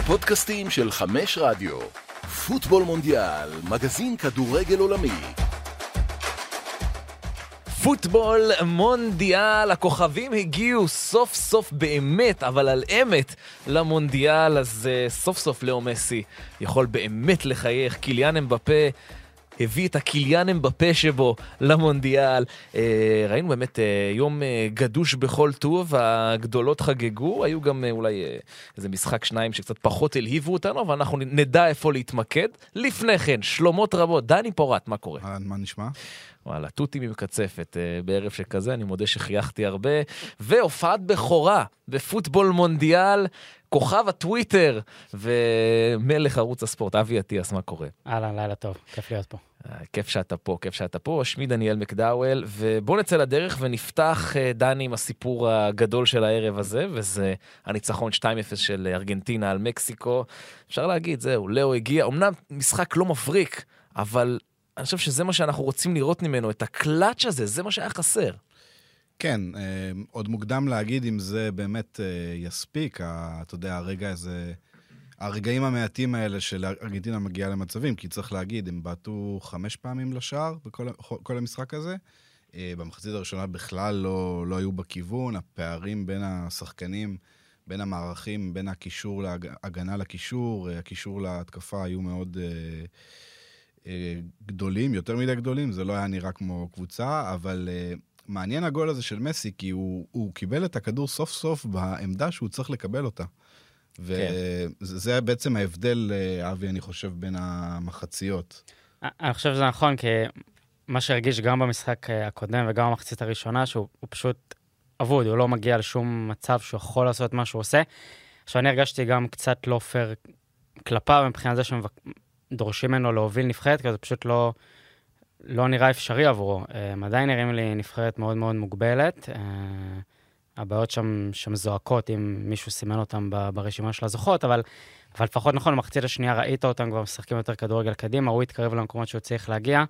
הפודקאסטים של חמש רדיו. פוטבול מונדיאל, מגזין כדורגל עולמי. פוטבול מונדיאל, הכוכבים הגיעו סוף סוף באמת, אבל על אמת, למונדיאל, אז uh, סוף סוף לאו מסי יכול באמת לחייך. קיליאן אמבפה הביא את הקיליאן אמבפה שבו למונדיאל. Uh, ראינו באמת uh, יום uh, גדוש בכל טוב, הגדולות חגגו, היו גם אולי איזה משחק שניים שקצת פחות הלהיבו אותנו, אבל אנחנו נדע איפה להתמקד. לפני כן, שלומות רבות, דני פורט, מה קורה? מה נשמע? וואלה, תותים עם קצפת uh, בערב שכזה, אני מודה שחייכתי הרבה. והופעת בכורה בפוטבול מונדיאל, כוכב הטוויטר ומלך ערוץ הספורט, אבי אטיאס, מה קורה? אהלן, לילה טוב, כיף להיות פה. Uh, כיף שאתה פה, כיף שאתה פה. שמי דניאל מקדאוול, ובואו נצא לדרך ונפתח, uh, דני, עם הסיפור הגדול של הערב הזה, וזה הניצחון 2-0 של ארגנטינה על מקסיקו. אפשר להגיד, זהו, לאו הגיע, אמנם משחק לא מבריק, אבל אני חושב שזה מה שאנחנו רוצים לראות ממנו, את הקלאץ' הזה, זה מה שהיה חסר. כן, אה, עוד מוקדם להגיד אם זה באמת אה, יספיק, אתה יודע, הרגע הזה, הרגעים המעטים האלה של ארגנטינה מגיעה למצבים, כי צריך להגיד, הם בעטו חמש פעמים לשער בכל כל המשחק הזה. אה, במחצית הראשונה בכלל לא, לא היו בכיוון, הפערים בין השחקנים, בין המערכים, בין הקישור להגנה לקישור, הקישור להתקפה היו מאוד... גדולים, יותר מדי גדולים, זה לא היה נראה כמו קבוצה, אבל uh, מעניין הגול הזה של מסי, כי הוא, הוא קיבל את הכדור סוף סוף בעמדה שהוא צריך לקבל אותה. וזה כן. בעצם ההבדל, אה, אבי, אני חושב, בין המחציות. אני חושב שזה נכון, כי מה שהרגיש גם במשחק אה, הקודם וגם במחצית הראשונה, שהוא פשוט אבוד, הוא לא מגיע לשום מצב שהוא יכול לעשות מה שהוא עושה. עכשיו, אני הרגשתי גם קצת לא פייר כלפיו מבחינת זה דורשים ממנו להוביל נבחרת, כי זה פשוט לא, לא נראה אפשרי עבורו. הם עדיין נראים לי נבחרת מאוד מאוד מוגבלת. אה, הבעיות שם, שם זועקות אם מישהו סימן אותם ברשימה של הזוכות, אבל, אבל לפחות נכון, במחצית השנייה ראית אותם כבר משחקים יותר כדורגל קדימה, הוא התקרב למקומות שהוא צריך להגיע.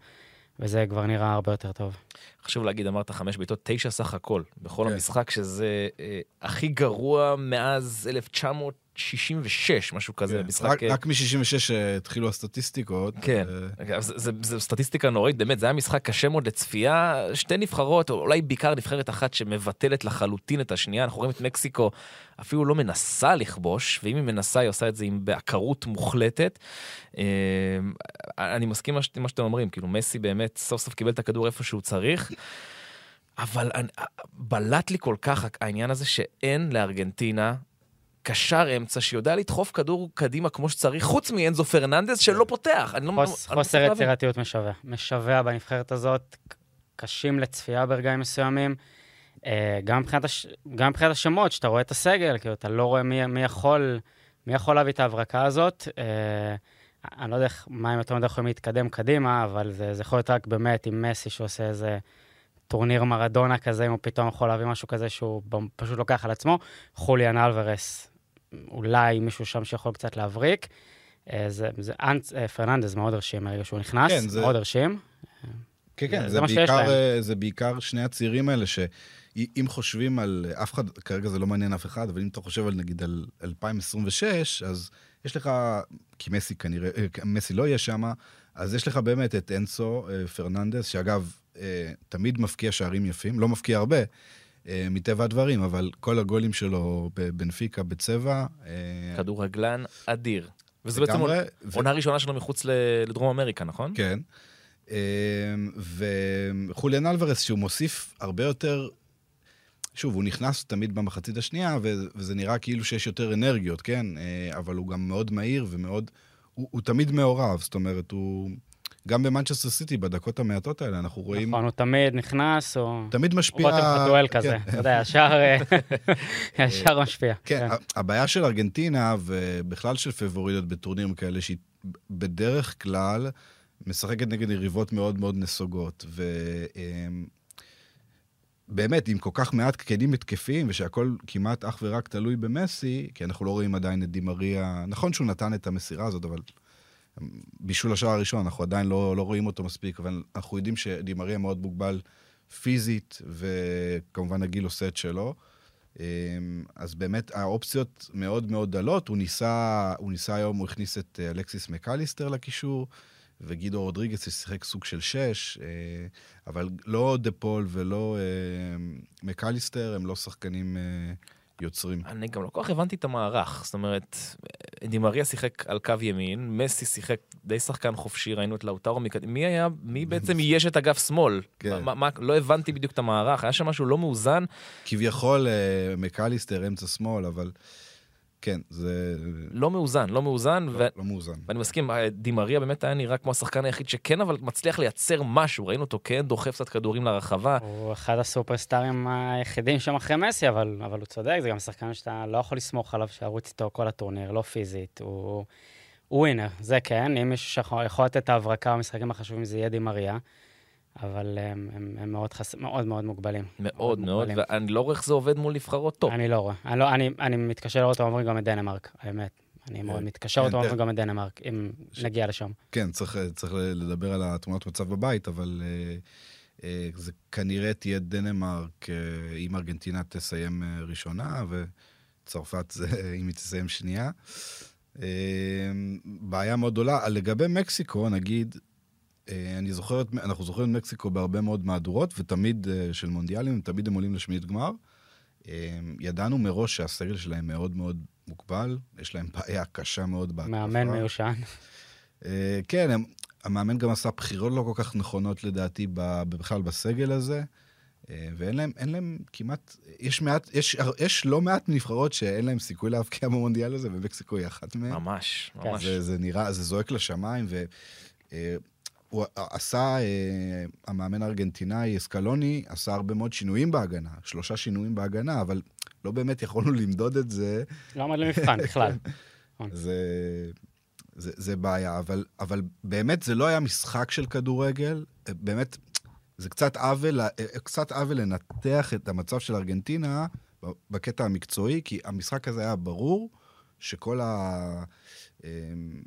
וזה כבר נראה הרבה יותר טוב. חשוב להגיד, אמרת חמש בעיטות, תשע סך הכל, בכל כן. המשחק, שזה אה, הכי גרוע מאז 1900... 66, משהו כזה, כן. משחק... רק, רק מ-66 התחילו הסטטיסטיקות. כן, ו... זה, זה, זה סטטיסטיקה נוראית, באמת, זה היה משחק קשה מאוד לצפייה. שתי נבחרות, או אולי בעיקר נבחרת אחת שמבטלת לחלוטין את השנייה. אנחנו רואים את מקסיקו אפילו לא מנסה לכבוש, ואם היא מנסה, היא עושה את זה עם בעקרות מוחלטת. אני מסכים עם מה שאתם אומרים, כאילו, מסי באמת סוף סוף קיבל את הכדור איפה שהוא צריך. אבל בלט לי כל כך העניין הזה שאין לארגנטינה קשר אמצע שיודע לדחוף כדור קדימה כמו שצריך, חוץ מאנזו פרננדס שלא פותח. אני לא, חוס, לא חוסר יצירתיות משווע. משווע בנבחרת הזאת, קשים לצפייה ברגעים מסוימים. אה, גם מבחינת, הש... גם מבחינת השמות, שאתה רואה את הסגל, כאילו, אתה לא רואה מי, מי, יכול, מי יכול להביא את ההברקה הזאת. אה, אני לא יודע מה הם יותר מדי יכולים להתקדם קדימה, אבל זה, זה יכול להיות רק באמת עם מסי שעושה איזה טורניר מרדונה כזה, אם הוא פתאום יכול להביא משהו כזה שהוא פשוט לוקח על עצמו. חוליאן אלוורס, אולי מישהו שם שיכול קצת להבריק. אה, זה, זה אנט, אה, פרננדז מאוד הרשים מהרגע שהוא נכנס, כן, זה... מאוד הרשים. כן, כן, זה, זה, בעיקר, אה, זה בעיקר שני הצעירים האלה, שאם חושבים על, אף אחד, כרגע זה לא מעניין אף אחד, אבל אם אתה חושב על נגיד על 2026, אז יש לך, כי מסי כנראה, מסי לא יהיה שם, אז יש לך באמת את אנסו פרננדס, שאגב, תמיד מפקיע שערים יפים, לא מפקיע הרבה, אה, מטבע הדברים, אבל כל הגולים שלו בבנפיקה בצבע... אה, כדורגלן אדיר. וזו בעצם עונה ראשונה שלו מחוץ לדרום אמריקה, נכון? כן. אה, וחוליאן אלוורס, שהוא מוסיף הרבה יותר... שוב, הוא נכנס תמיד במחצית השנייה, וזה נראה כאילו שיש יותר אנרגיות, כן? אבל הוא גם מאוד מהיר ומאוד... הוא, הוא תמיד מעורב, זאת אומרת, הוא... גם במנצ'סטר סיטי, בדקות המעטות האלה, אנחנו רואים... נכון, הוא תמיד נכנס, או... תמיד משפיע... רותם חתואל כן. כזה, אתה יודע, ישר, ישר משפיע. כן, כן, הבעיה של ארגנטינה, ובכלל של פבורידות בטורנירים כאלה, שהיא בדרך כלל משחקת נגד יריבות מאוד מאוד נסוגות. ו... אמ, באמת, עם כל כך מעט כלים התקפיים, ושהכול כמעט אך ורק תלוי במסי, כי אנחנו לא רואים עדיין את דימריה, נכון שהוא נתן את המסירה הזאת, אבל בישול השער הראשון, אנחנו עדיין לא, לא רואים אותו מספיק, אבל אנחנו יודעים שדימריה מאוד מוגבל פיזית, וכמובן הגיל עושה את שלו. אמ, אז באמת האופציות מאוד מאוד דלות. הוא ניסה, הוא ניסה היום, הוא הכניס את אה, אלכסיס מקליסטר לקישור, וגידו רודריגס ששיחק סוג של שש, אה, אבל לא דה פול ולא אה, מקליסטר, הם לא שחקנים יוצרים. אני גם לא כל כך הבנתי את המערך, זאת אומרת, די מריה שיחק על קו ימין, מסי שיחק די שחקן חופשי, ראינו את לאוטרו מקדימה, מי היה, מי בעצם אייש את אגף שמאל? כן. מה, מה, לא הבנתי בדיוק את המערך, היה שם משהו לא מאוזן, כביכול אה, מקליסטר אמצע שמאל, אבל כן, זה לא מאוזן, לא מאוזן, ו... לא, לא מאוזן. ואני מסכים, אה, די מריה באמת היה נראה כמו השחקן היחיד שכן, אבל מצליח לייצר משהו, ראינו אותו כן דוחף קצת כדורים לרחבה. הוא אחד הסופרסטארים היחידים שם אחרי מסי, אבל, אבל הוא צודק, זה גם שחקן שאתה לא יכול לסמוך עליו שירוץ איתו כל הטורניר, לא פיזית. הוא, ווינר, זה כן, אם מישהו שיכול יכול לתת את ההברקה במשחקים החשובים זה יהיה דימריה, אבל הם, הם, הם מאוד, חס... מאוד מאוד מוגבלים. מאוד מאוד, מוגבלים. ואני לא רואה איך זה עובד מול נבחרות טוב. אני לא רואה. אני, לא, אני, אני מתקשר לראות אומרים גם את דנמרק, האמת. אני מאוד מתקשר כן, אותו אומרים תכף. גם את דנמרק, אם נגיע לשם. כן, צריך, צריך לדבר על התמונת מצב בבית, אבל אה, אה, זה כנראה תהיה דנמרק אה, אם ארגנטינה תסיים אה, ראשונה, וצרפת זה אם היא תסיים שנייה. אה, בעיה מאוד גדולה. לגבי מקסיקו, נגיד, אה, אני זוכר, אנחנו זוכרים את מקסיקו בהרבה מאוד מהדורות, ותמיד, אה, של מונדיאלים, תמיד הם עולים לשמינית גמר. אה, ידענו מראש שהסגל שלהם מאוד מאוד מוגבל, יש להם בעיה קשה מאוד בהתקפה. מאמן מיושן. אה, כן, הם, המאמן גם עשה בחירות לא כל כך נכונות לדעתי בכלל בסגל הזה, אה, ואין להם, אין להם כמעט, יש מעט, יש, יש לא מעט נבחרות שאין להם סיכוי להבקיע במונדיאל הזה, ומקסיקו היא אחת מהן. ממש, כן, ממש. זה, זה נראה, זה זועק לשמיים, והוא עשה, אה, המאמן הארגנטינאי אסקלוני עשה הרבה מאוד שינויים בהגנה, שלושה שינויים בהגנה, אבל לא באמת יכולנו למדוד את זה. לא עמד למבחן בכלל. זה, זה, זה בעיה, אבל, אבל באמת זה לא היה משחק של כדורגל, באמת, זה קצת עוול, קצת עוול לנתח את המצב של ארגנטינה בקטע המקצועי, כי המשחק הזה היה ברור שכל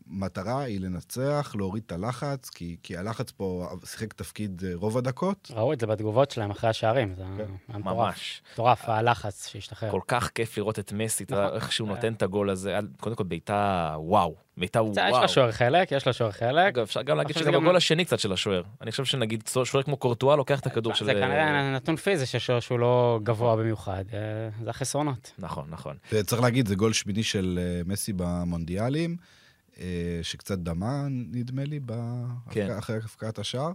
המטרה היא לנצח, להוריד את הלחץ, כי, כי הלחץ פה שיחק תפקיד אה, רוב הדקות. ראו את זה בתגובות שלהם אחרי השערים, זה כן. היה מטורף. ממש. מטורף, הלחץ שהשתחרר. כל כך כיף לראות את מסי, נכון. איך שהוא אה. נותן את הגול הזה. קודם כל בעיטה וואו, בעיטה זה, יש וואו. לו שוער חלק, יש לו שוער חלק. אגב, אפשר גם להגיד שזה זה גם- בגול השני קצת של השוער. אני חושב שנגיד שוער כמו קורטואה לוקח את הכדור של... זה כנראה נתון פיזי של שוער שהוא לא גבוה במיוחד. אה, זה החסרונות. נכון, נכון. וצריך להגיד, זה גול שמיני של אה, מסי במונדיאלים, אה, שקצת דמה, נדמה לי, כן. אחרי הפקעת השער.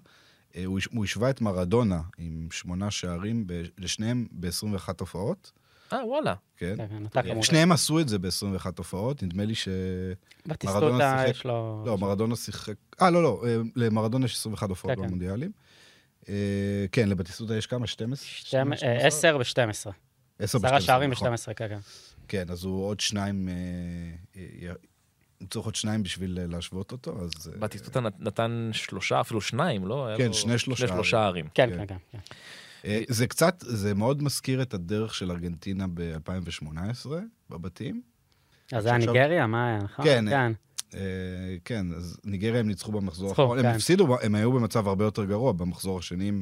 אה, הוא הש- הוא השווה את מרדונה עם שמונה שערים, לשניהם ב-21 הופעות. אה, וואלה. כן. כן, כן, כמות. שניהם עשו את זה ב-21 הופעות, נדמה לי ש... בטיסטוטה יש לו... לא, מרדונה שיחק... אה, לא, לא, אה, למרדונה יש 21 הופעות כן, כן. במונדיאלים. אה, כן, לבטיסטוטה יש כמה? 12? שתים- אה, 10 ו-12. 10 עשרה ב-12, שערים נכון. ב-12, כן, כן. כן, אז הוא עוד שניים, אה, צריך עוד שניים בשביל להשוות אותו, אז... בטיסטוטה נת- נתן שלושה, אפילו שניים, לא? כן, שני שלושה שני שלושה ערים. כן, כן. כן, זה קצת, זה מאוד מזכיר את הדרך של ארגנטינה ב-2018, בבתים. אז זה היה ניגריה? מה היה, נכון? כן, כן. אה, כן, אז ניגריה הם ניצחו במחזור האחרון. הם כן. הפסידו, הם היו במצב הרבה יותר גרוע במחזור השני.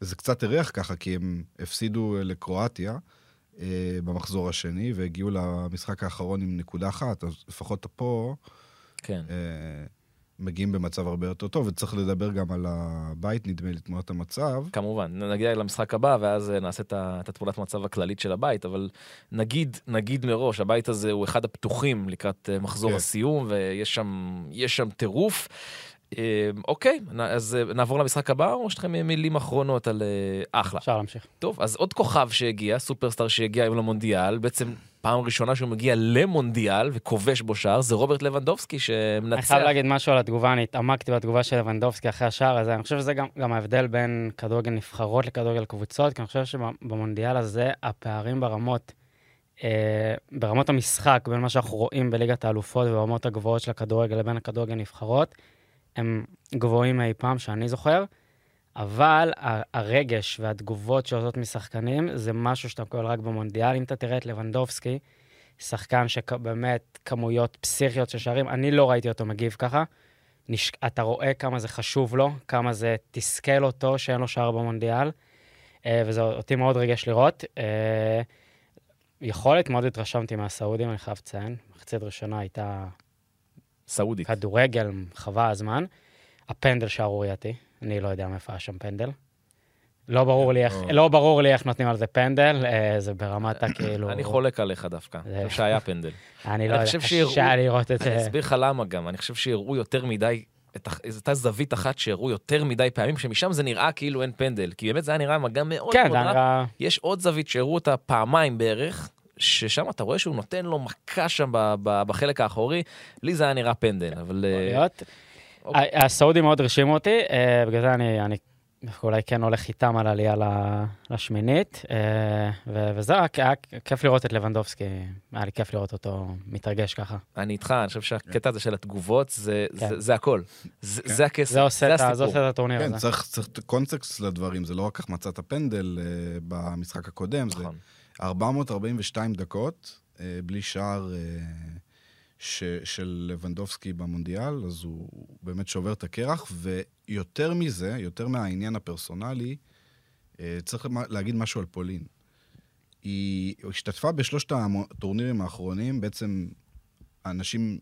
זה קצת הריח ככה, כי הם הפסידו אה, לקרואטיה אה, במחזור השני, והגיעו למשחק האחרון עם נקודה אחת, אז לפחות פה כן. מגיעים במצב הרבה יותר טוב, וצריך לדבר גם על הבית, נדמה לי, תמונת המצב. כמובן, נגיע למשחק הבא, ואז אה, נעשה את התמונת מצב הכללית של הבית, אבל נגיד, נגיד מראש, הבית הזה הוא אחד הפתוחים לקראת אה, מחזור כן. הסיום, ויש שם, יש שם טירוף. אה, אוקיי, אז נעבור למשחק הבא, או יש לכם מילים אחרונות על אחלה? אפשר להמשיך. טוב, אז עוד כוכב שהגיע, סופרסטאר שהגיע היום למונדיאל, בעצם פעם ראשונה שהוא מגיע למונדיאל וכובש בו שער, זה רוברט לבנדובסקי אני שמנצח. חייב להגיד משהו על התגובה, אני התעמקתי בתגובה של לבנדובסקי אחרי השער הזה, אני חושב שזה גם, גם ההבדל בין כדורגל נבחרות לכדורגל קבוצות, כי אני חושב שבמונדיאל הזה הפערים ברמות, אה, ברמות המשחק, בין מה שאנחנו רואים בליגת האלופות וברמות הגבוהות של הכדורגל לבין הכדורגל נבחרות, הם גבוהים מאי פעם שאני זוכר, אבל הרגש והתגובות שיוצאות משחקנים זה משהו שאתה מקבל רק במונדיאל. אם אתה תראה את לבנדובסקי, שחקן שבאמת כמויות פסיכיות של שערים, אני לא ראיתי אותו מגיב ככה. נש... אתה רואה כמה זה חשוב לו, כמה זה תסכל אותו שאין לו שער במונדיאל, אה, וזה אותי מאוד ריגש לראות. אה, יכולת, מאוד התרשמתי מהסעודים, אני חייב לציין. מחצית ראשונה הייתה סעודית. כדורגל, חווה הזמן. הפנדל שערורייתי, אני לא יודע מאיפה היה שם פנדל. לא ברור לי איך. לא ברור לי איך נותנים על זה פנדל, אה, זה ברמת הכאילו... אני חולק עליך דווקא. זה- אני חושב שהיה פנדל. אני אני לא יודע, שיראו- קשה לראות את אני זה. אסביר לך למה גם. אני חושב שיראו יותר מדי, הח- הייתה זווית אחת שהראו יותר מדי פעמים, שמשם זה נראה כאילו אין פנדל. כי באמת זה היה נראה מגע מאוד כן, מאוד רע. נראה... יש עוד זווית שהראו אותה פעמיים בערך, ששם אתה רואה שהוא נותן לו מכה שם ב- ב- בחלק האחורי. לי זה היה נראה פנדל, אבל... אה, להיות. אוקיי. ה- הסעודים מאוד הרשימו אותי, אה, בגלל זה אני, אני אולי כן הולך איתם על עלייה לשמינית, אה, ו- וזהו, היה- כיף לראות את לבנדובסקי, היה לי כיף לראות אותו מתרגש ככה. אני איתך, אני חושב שהקטע הזה של התגובות, זה- כן. זה- זה הכל. זה כן. זה הכסף, זה עושה את ה- זה הסיפור. עושה את הטורניר כן, הזה. צריך, צריך קונטקסט לדברים, זה לא רק החמצת הפנדל אה, במשחק הקודם, זה נכון. 442 דקות, אה, בלי שער ש, של לבנדובסקי במונדיאל, אז הוא באמת שובר את הקרח, ויותר מזה, יותר מהעניין הפרסונלי, אה, צריך להגיד משהו על פולין. היא השתתפה בשלושת הטורנירים האחרונים, בעצם אנשים,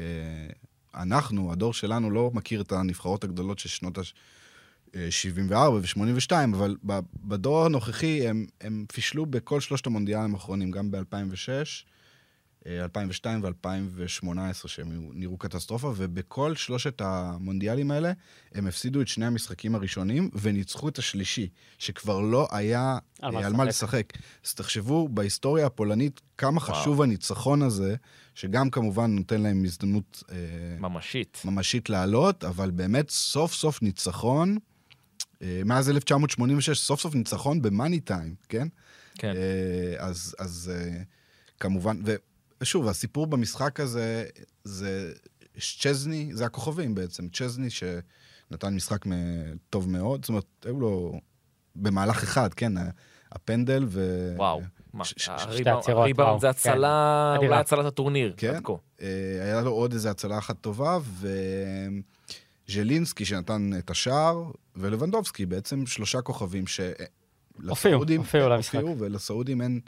אה, אנחנו, הדור שלנו, לא מכיר את הנבחרות הגדולות של שנות ה-74 ו-82, אבל בדור הנוכחי הם, הם פישלו בכל שלושת המונדיאלים האחרונים, גם ב-2006, 2002 ו-2018, שהם נראו קטסטרופה, ובכל שלושת המונדיאלים האלה הם הפסידו את שני המשחקים הראשונים וניצחו את השלישי, שכבר לא היה על אה, על מה לשחק. אז תחשבו בהיסטוריה הפולנית כמה חשוב הניצחון הזה, שגם כמובן נותן להם הזדמנות אה, ממשית. ממשית לעלות, אבל באמת סוף סוף ניצחון, אה, מאז 1986, סוף סוף ניצחון במאני טיים, כן? כן. אה, אז, אז אה, כמובן, ושוב, הסיפור במשחק הזה, זה צ'זני, זה הכוכבים בעצם, צ'זני שנתן משחק טוב מאוד, זאת אומרת, היו לו במהלך אחד, כן, הפנדל ו... וואו. מה, הריבאונד- וואו, זה הצלה, כן. אולי. הצלת הטורניר. כן. עד כה. אה, היה לו עוד איזו הצלה אחת טובה, וז'לינסקי שנתן את השער, ולבנדובסקי, בעצם שלושה כוכבים ש... הופיעו, הופיעו כן, למשחק. הופיעו, ולסעודים אין,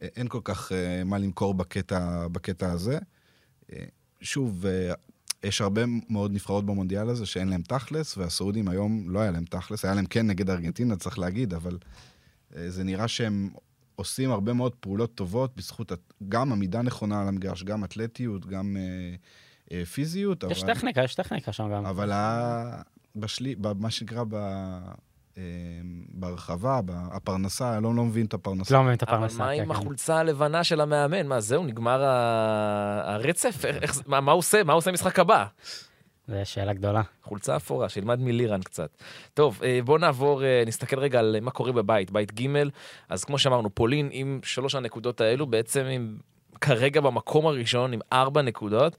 אין כל כך אה, מה למכור בקטע, בקטע הזה. אה, שוב, אה, יש הרבה מאוד נבחרות במונדיאל הזה שאין להם תכלס, והסעודים היום לא היה להם תכלס, היה להם כן נגד ארגנטינה, צריך להגיד, אבל זה נראה שהם עושים הרבה מאוד פעולות טובות בזכות גם עמידה נכונה על המגרש, גם אתלטיות, גם אה, אה, פיזיות. יש אבל, טכניקה, יש טכניקה שם גם. אבל ה... בשלי, במה שנקרא ב... אה, ברחבה, בפרנסה, לא, לא מבין את הפרנסה. לא מבין את אבל הפרנסה. מה כן, עם כן. החולצה הלבנה של המאמן? מה, זהו, נגמר הרצף? איך- מה מה הוא עושה? מה הוא עושה משחק הבא? זו שאלה גדולה. חולצה אפורה, שילמד מלירן קצת. טוב, אה, בואו נעבור, אה, נסתכל רגע על מה קורה בבית, בית ג', אז כמו שאמרנו, פולין עם שלוש הנקודות האלו, בעצם עם... כרגע במקום הראשון עם ארבע נקודות,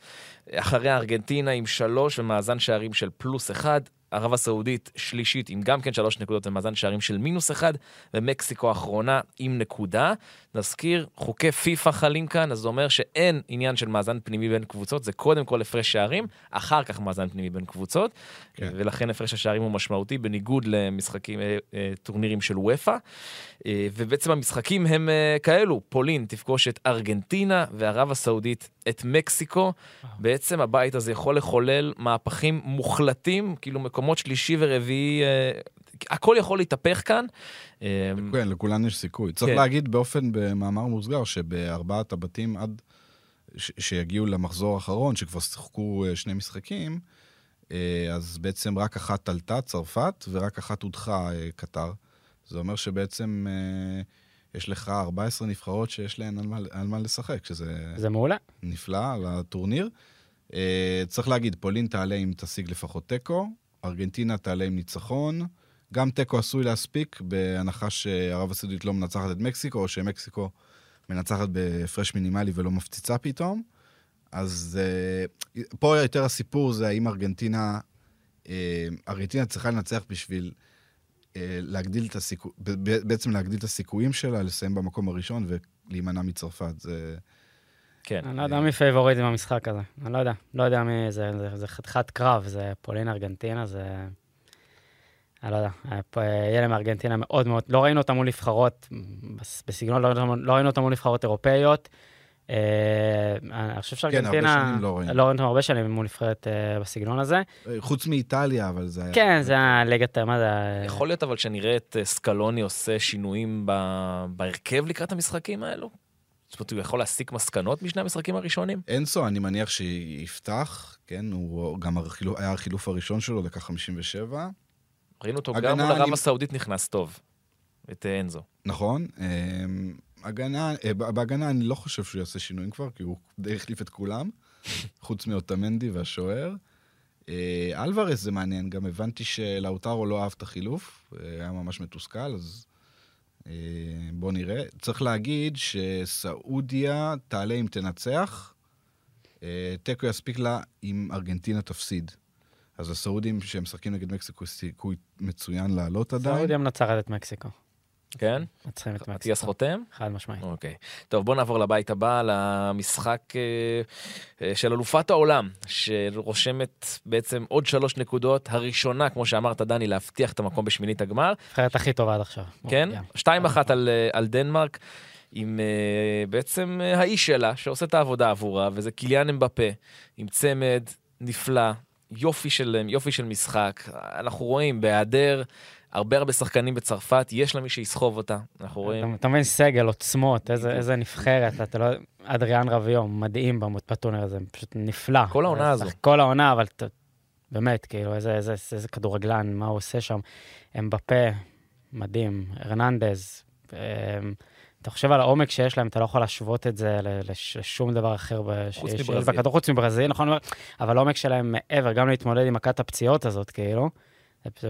אחרי ארגנטינה עם שלוש ומאזן שערים של פלוס אחד, ערב הסעודית שלישית עם גם כן שלוש נקודות ומאזן שערים של מינוס אחד, ומקסיקו האחרונה עם נקודה. נזכיר, חוקי פיפא חלים כאן, אז זה אומר שאין עניין של מאזן פנימי בין קבוצות, זה קודם כל הפרש שערים, אחר כך מאזן פנימי בין קבוצות, כן. ולכן הפרש השערים הוא משמעותי, בניגוד למשחקים, אה, אה, טורנירים של וופא. אה, ובעצם המשחקים הם כאלו, פולין תפגוש את ארגנטינה וערב הסעודית את מקסיקו. בעצם הבית הזה יכול לחולל מהפכים מוחלטים, כאילו מקומות שלישי ורביעי, הכל יכול להתהפך כאן. אה, כן, לכולן יש סיכוי. צריך כן. להגיד באופן, במאמר מוסגר, שבארבעת הבתים עד ש- שיגיעו למחזור האחרון, שכבר שיחקו אה, שני משחקים, אה, אז בעצם רק אחת עלתה, צרפת, ורק אחת הודחה, אה, קטר. זה אומר שבעצם יש לך 14 נבחרות שיש להן על מה, על מה לשחק, שזה זה מעולה. נפלא לטורניר. אה, צריך להגיד, פולין תעלה אם תשיג לפחות תיקו, ארגנטינה תעלה עם ניצחון. גם תיקו עשוי להספיק, בהנחה שערב הסעודית לא מנצחת את מקסיקו, או שמקסיקו מנצחת בהפרש מינימלי ולא מפציצה פתאום. אז אה, פה יותר הסיפור זה האם ארגנטינה, אה, ארגנטינה צריכה לנצח בשביל אה, להגדיל את הסיכוי, בעצם להגדיל את הסיכויים שלה לסיים במקום הראשון ולהימנע מצרפת. זה... כן. אני לא יודע מי פייבוריט במשחק הזה. אני לא יודע. לא יודע מי זה. זה- זה חתיכת קרב, זה פולין ארגנטינה, זה... אני לא יודע, היה פה, אה, יהיה מארגנטינה מאוד מאוד, לא ראינו אותם מול נבחרות, בס- בסגנון, לא, ראינו- לא ראינו אותם מול נבחרות אירופאיות. אה, אני חושב כן, שארגנטינה, לא ראינו. לא ראינו אותם הרבה שנים מול נבחרת אה, בסגנון הזה. חוץ מאיטליה, אבל זה היה... כן, זה הליגת, מה זה, יכול להיות אבל שנראה את אה, סקלוני עושה שינויים בהרכב לקראת המשחקים האלו? זאת אומרת, הוא יכול להסיק מסקנות משני המשחקים הראשונים? אנסו, אני מניח שיפתח, כן, הוא גם היה החילוף הראשון שלו, דקה 57, ראינו אותו הגנה, גם מול ערב הסעודית נכנס טוב, את אנזו. נכון. אמ, הגנה, אה, בהגנה אני לא חושב שהוא יעשה שינויים כבר, כי הוא די החליף את כולם, חוץ מאוטמנדי והשוער. אה, אלוורס זה מעניין, גם הבנתי שלאוטרו לא אהב את החילוף, אה, היה ממש מתוסכל, אז בואו נראה. צריך להגיד שסעודיה תעלה אם תנצח, תיקו יספיק לה אם ארגנטינה תפסיד. אז הסעודים שמשחקים נגד מקסיקו, סיכוי מצוין לעלות עדיין. סעודיה מנצחת את מקסיקו. כן? מנצחים את אטיאס מקסיקו. חותם? חד משמעית. אוקיי. טוב, בוא נעבור לבית הבא, למשחק אה, אה, של אלופת העולם, שרושמת בעצם עוד שלוש נקודות. הראשונה, כמו שאמרת, דני, להבטיח את המקום בשמינית הגמר. הנבחרת הכי טובה עד עכשיו. כן? ים. 2-1 על, אה, על דנמרק, עם אה, בעצם אה, האיש שלה, שעושה את העבודה עבורה, וזה קיליאן אמבפה, עם צמד נפלא, יופי של, יופי של משחק. אנחנו רואים, בהיעדר הרבה הרבה שחקנים בצרפת, יש לה מי שיסחוב אותה. אנחנו רואים... אתה- מבין סגל, עוצמות, איזה-. איזה נבחרת, אתה לא... אדריאן רביו, מדהים בטורניר הזה, פשוט נפלא. כל העונה הזו. כל העונה, אבל באמת, כאילו, איזה- איזה איזה כדורגלן, מה הוא עושה שם. אמבפה, מדהים, הרננדז. אתה חושב על העומק שיש להם, אתה לא יכול להשוות את זה לשום דבר אחר שיש-. בכדור, חוץ מברזיל, נכון? אבל העומק שלהם מעבר, גם להתמודד עם מכת הפציעות הזאת, כאילו.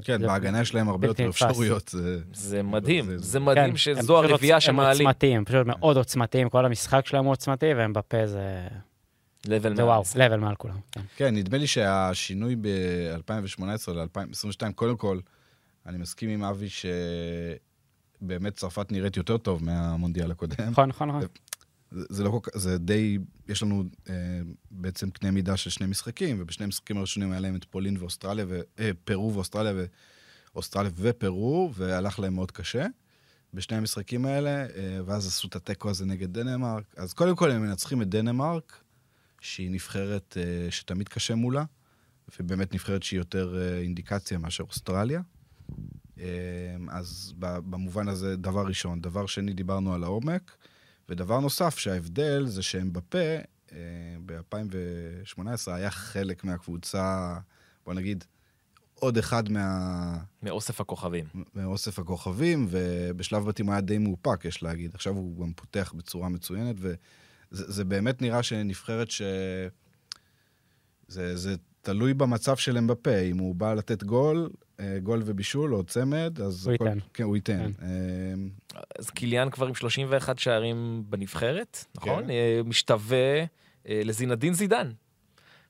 כן, בהגנה שלהם הרבה בלתי יותר. אפשרויות. זה- מדהים, זה- מדהים כן, שזו הרביעייה שמעלים. הם עוצמתיים, פשוט מאוד עוצמתיים, כל המשחק שלהם הוא עוצמתי, והם בפה זה... לבל זה וואו, לבל מעל כולם. כן. כן, נדמה לי שהשינוי ב-2018 ל-2022, קודם כל, אני מסכים עם אבי שבאמת צרפת נראית יותר טוב מהמונדיאל הקודם. נכון, נכון, נכון. זה, זה לא כל כך, זה די, יש לנו אה, בעצם קנה מידה של שני משחקים, ובשני המשחקים הראשונים היה להם את פולין ואוסטרליה, ו, אה, פרו ואוסטרליה, ואוסטרליה ופרו, והלך להם מאוד קשה. בשני המשחקים האלה, אה, ואז עשו את התיקו הזה נגד דנמרק. אז קודם כל הם מנצחים את דנמרק, שהיא נבחרת אה, שתמיד קשה מולה, ובאמת נבחרת שהיא יותר אה, אינדיקציה מאשר אוסטרליה. אה, אז במובן הזה, דבר ראשון. דבר שני, דיברנו על העומק. ודבר נוסף, שההבדל זה שהם בפה, אה, ב-2018 היה חלק מהקבוצה, בוא נגיד, עוד אחד מה... מאוסף הכוכבים. מאוסף הכוכבים, ובשלב בתים היה די מאופק, יש להגיד. עכשיו הוא גם פותח בצורה מצוינת, וזה זה באמת נראה שנבחרת ש... זה, זה תלוי במצב של אמבפה, אם הוא בא לתת גול, גול ובישול או צמד, אז... הוא הכל- ייתן. כן, הוא ייתן. כן. אה, אז קיליאן כבר עם 31 שערים בנבחרת, נכון? כן. אה, משתווה אה, לזינדין זידן.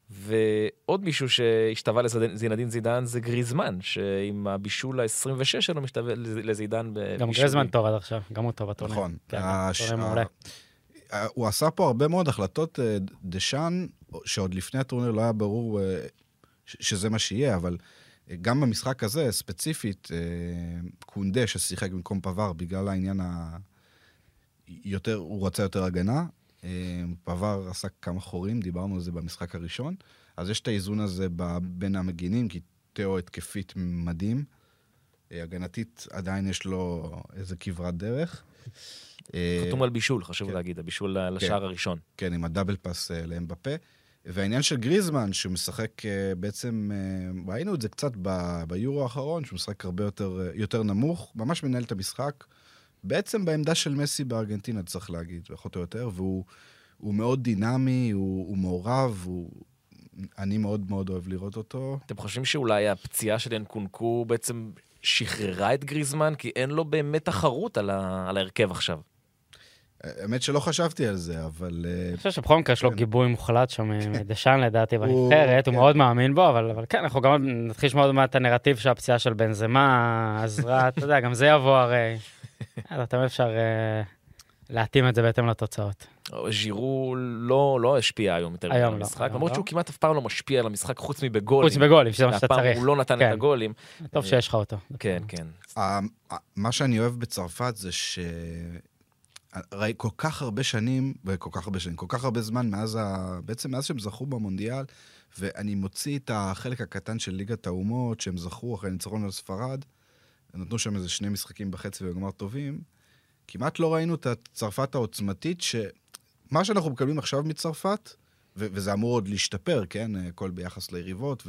ועוד מישהו שהשתווה לזינדין זידן זה גריזמן, שעם הבישול ה-26 שלו משתווה לז- לזידן בבישולים. גם גרזמן טוב עד עכשיו, גם הוא טוב בטורניר. נכון. כן, הש- מעולה. אה, הוא עשה פה הרבה מאוד החלטות, אה, דשאן, שעוד לפני הטורניר לא היה ברור אה, שזה מה שיהיה, אבל אה, גם במשחק הזה, ספציפית, אה, קונדה ששיחק במקום פבר בגלל העניין ה... יותר, הוא רצה יותר הגנה. אה, פבר עשה כמה חורים, דיברנו על זה במשחק הראשון. אז יש את האיזון הזה בין המגינים, כי תיאו התקפית מדהים. אה, הגנתית עדיין יש לו איזה כברת דרך. חתום על בישול, חשוב כן. להגיד, הבישול ל- לשער הראשון. כן, עם הדאבל פאס אה, לאמבפה. והעניין של גריזמן, שהוא משחק אה, בעצם, אה, ראינו את זה קצת ב- ביורו האחרון, שהוא משחק הרבה יותר, אה, יותר נמוך, ממש מנהל את המשחק. בעצם בעמדה של מסי בארגנטינה, צריך להגיד, פחות או יותר, והוא הוא מאוד דינמי, הוא, הוא מעורב, הוא... אני מאוד מאוד אוהב לראות אותו. אתם חושבים שאולי הפציעה של ינקונקו בעצם שחררה את גריזמן? כי אין לו באמת תחרות על, ה... על ההרכב עכשיו. האמת שלא חשבתי על זה, אבל... אה, אני חושב שבכל מקרה יש לו כן. גיבוי מוחלט שם מדשאן לדעתי הוא- בנבחרת, הוא כן. מאוד מאמין בו, אבל אבל כן, אנחנו גם נתחיל לשמוע עוד מעט את הנרטיב של הפציעה של בנזמה, עזרה, אתה יודע, גם זה יבוא הרי. אז תמיד אפשר... אה, להתאים את זה בהתאם לתוצאות. ז'ירו לא, לא השפיע היום יותר היום על לא, המשחק, למרות לא. שהוא כמעט אף פעם לא משפיע על המשחק חוץ מבגולים. חוץ בגולים, שזה מה שאתה צריך. הוא לא נתן כן. את הגולים. טוב שיש לך אותו. כן, כן. מה שאני אוהב בצרפת זה ש... ראי, כל כך הרבה שנים, כל כך הרבה שנים, כל כך הרבה זמן מאז ה... בעצם מאז שהם זכו במונדיאל, ואני מוציא את החלק הקטן של ליגת האומות, שהם זכו אחרי ניצחון על ספרד, נתנו שם איזה שני משחקים בחצי וגמר טובים, כמעט לא ראינו את הצרפת העוצמתית, שמה שאנחנו מקבלים עכשיו מצרפת, ו- וזה אמור עוד להשתפר, כן? הכל ביחס ליריבות,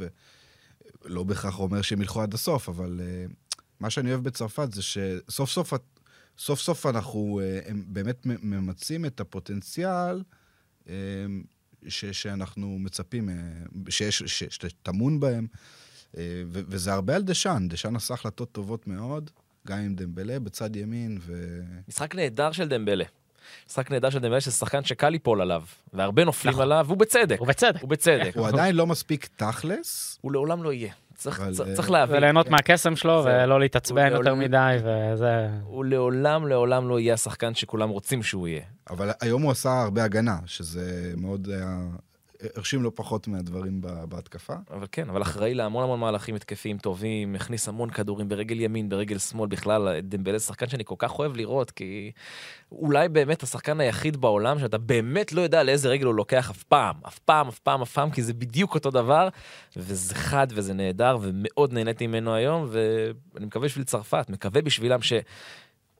ולא בהכרח אומר שהם ילכו עד הסוף, אבל uh, מה שאני אוהב בצרפת זה שסוף סוף, סוף סוף אנחנו uh, הם באמת ממצים את הפוטנציאל uh, ש- שאנחנו מצפים, uh, שיש, שטמון בהם, ו- וזה הרבה על דשאן. דשאן עשה החלטות טובות מאוד, גם עם דמבלה בצד ימין, ו... משחק נהדר של דמבלה. משחק נהדר של דמבלה, שזה שחקן שקל ליפול עליו, והרבה נופלים נכון. עליו, ובצדק. ובצדק. ובצדק. הוא עדיין לא מספיק תכלס, הוא לעולם לא יהיה. צריך, אבל, צריך, אה, צריך להבין. וליהנות מהקסם שלו, זהו. ולא להתעצבן יותר לעולם- מדי, וזה... הוא לעולם, לעולם לא יהיה השחקן שכולם רוצים שהוא יהיה. אבל היום הוא עשה הרבה הגנה, שזה מאוד היה... הרשים לא פחות מהדברים בהתקפה. אבל כן, אבל אחראי להמון המון מהלכים התקפיים טובים, הכניס המון כדורים ברגל ימין, ברגל שמאל, בכלל, דמבלה שחקן שאני כל כך אוהב לראות, כי אולי באמת השחקן היחיד בעולם שאתה באמת לא יודע לאיזה רגל הוא לוקח אף פעם, אף פעם, אף פעם, אף פעם, כי זה בדיוק אותו דבר, וזה חד וזה נהדר, ומאוד נהניתי ממנו היום, ואני מקווה בשביל צרפת, מקווה בשבילם ש...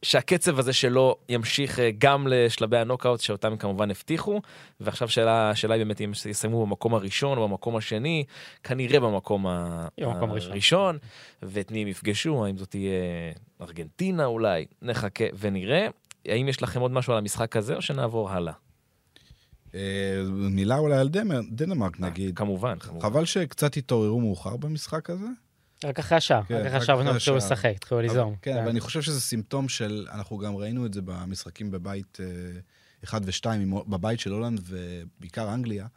שהקצב הזה שלו ימשיך אה, גם לשלבי הנוקאוט שאותם כמובן הבטיחו, ועכשיו שאלה, השאלה היא באמת אם יסיימו במקום הראשון או במקום השני, כנראה במקום ה- יהיה במקום ראשון. הראשון, ואת מי הם יפגשו, האם זאת תהיה ארגנטינה אולי, נחכה ונראה. האם יש לכם עוד משהו על המשחק הזה, או שנעבור הלאה? אה, מילה אולי על דנמרק נגיד. כמובן, כמובן. חבל שקצת התעוררו מאוחר במשחק הזה. רק אחרי השער, כן, רק אחרי השער אחרי התחילו. לשחק, התחילו ליזום. כן, אבל אני חושב שזה סימפטום של, אנחנו גם ראינו את זה במשחקים בבית אה, אחד ושתיים, עם- בבית של הולנד ובעיקר אנגליה.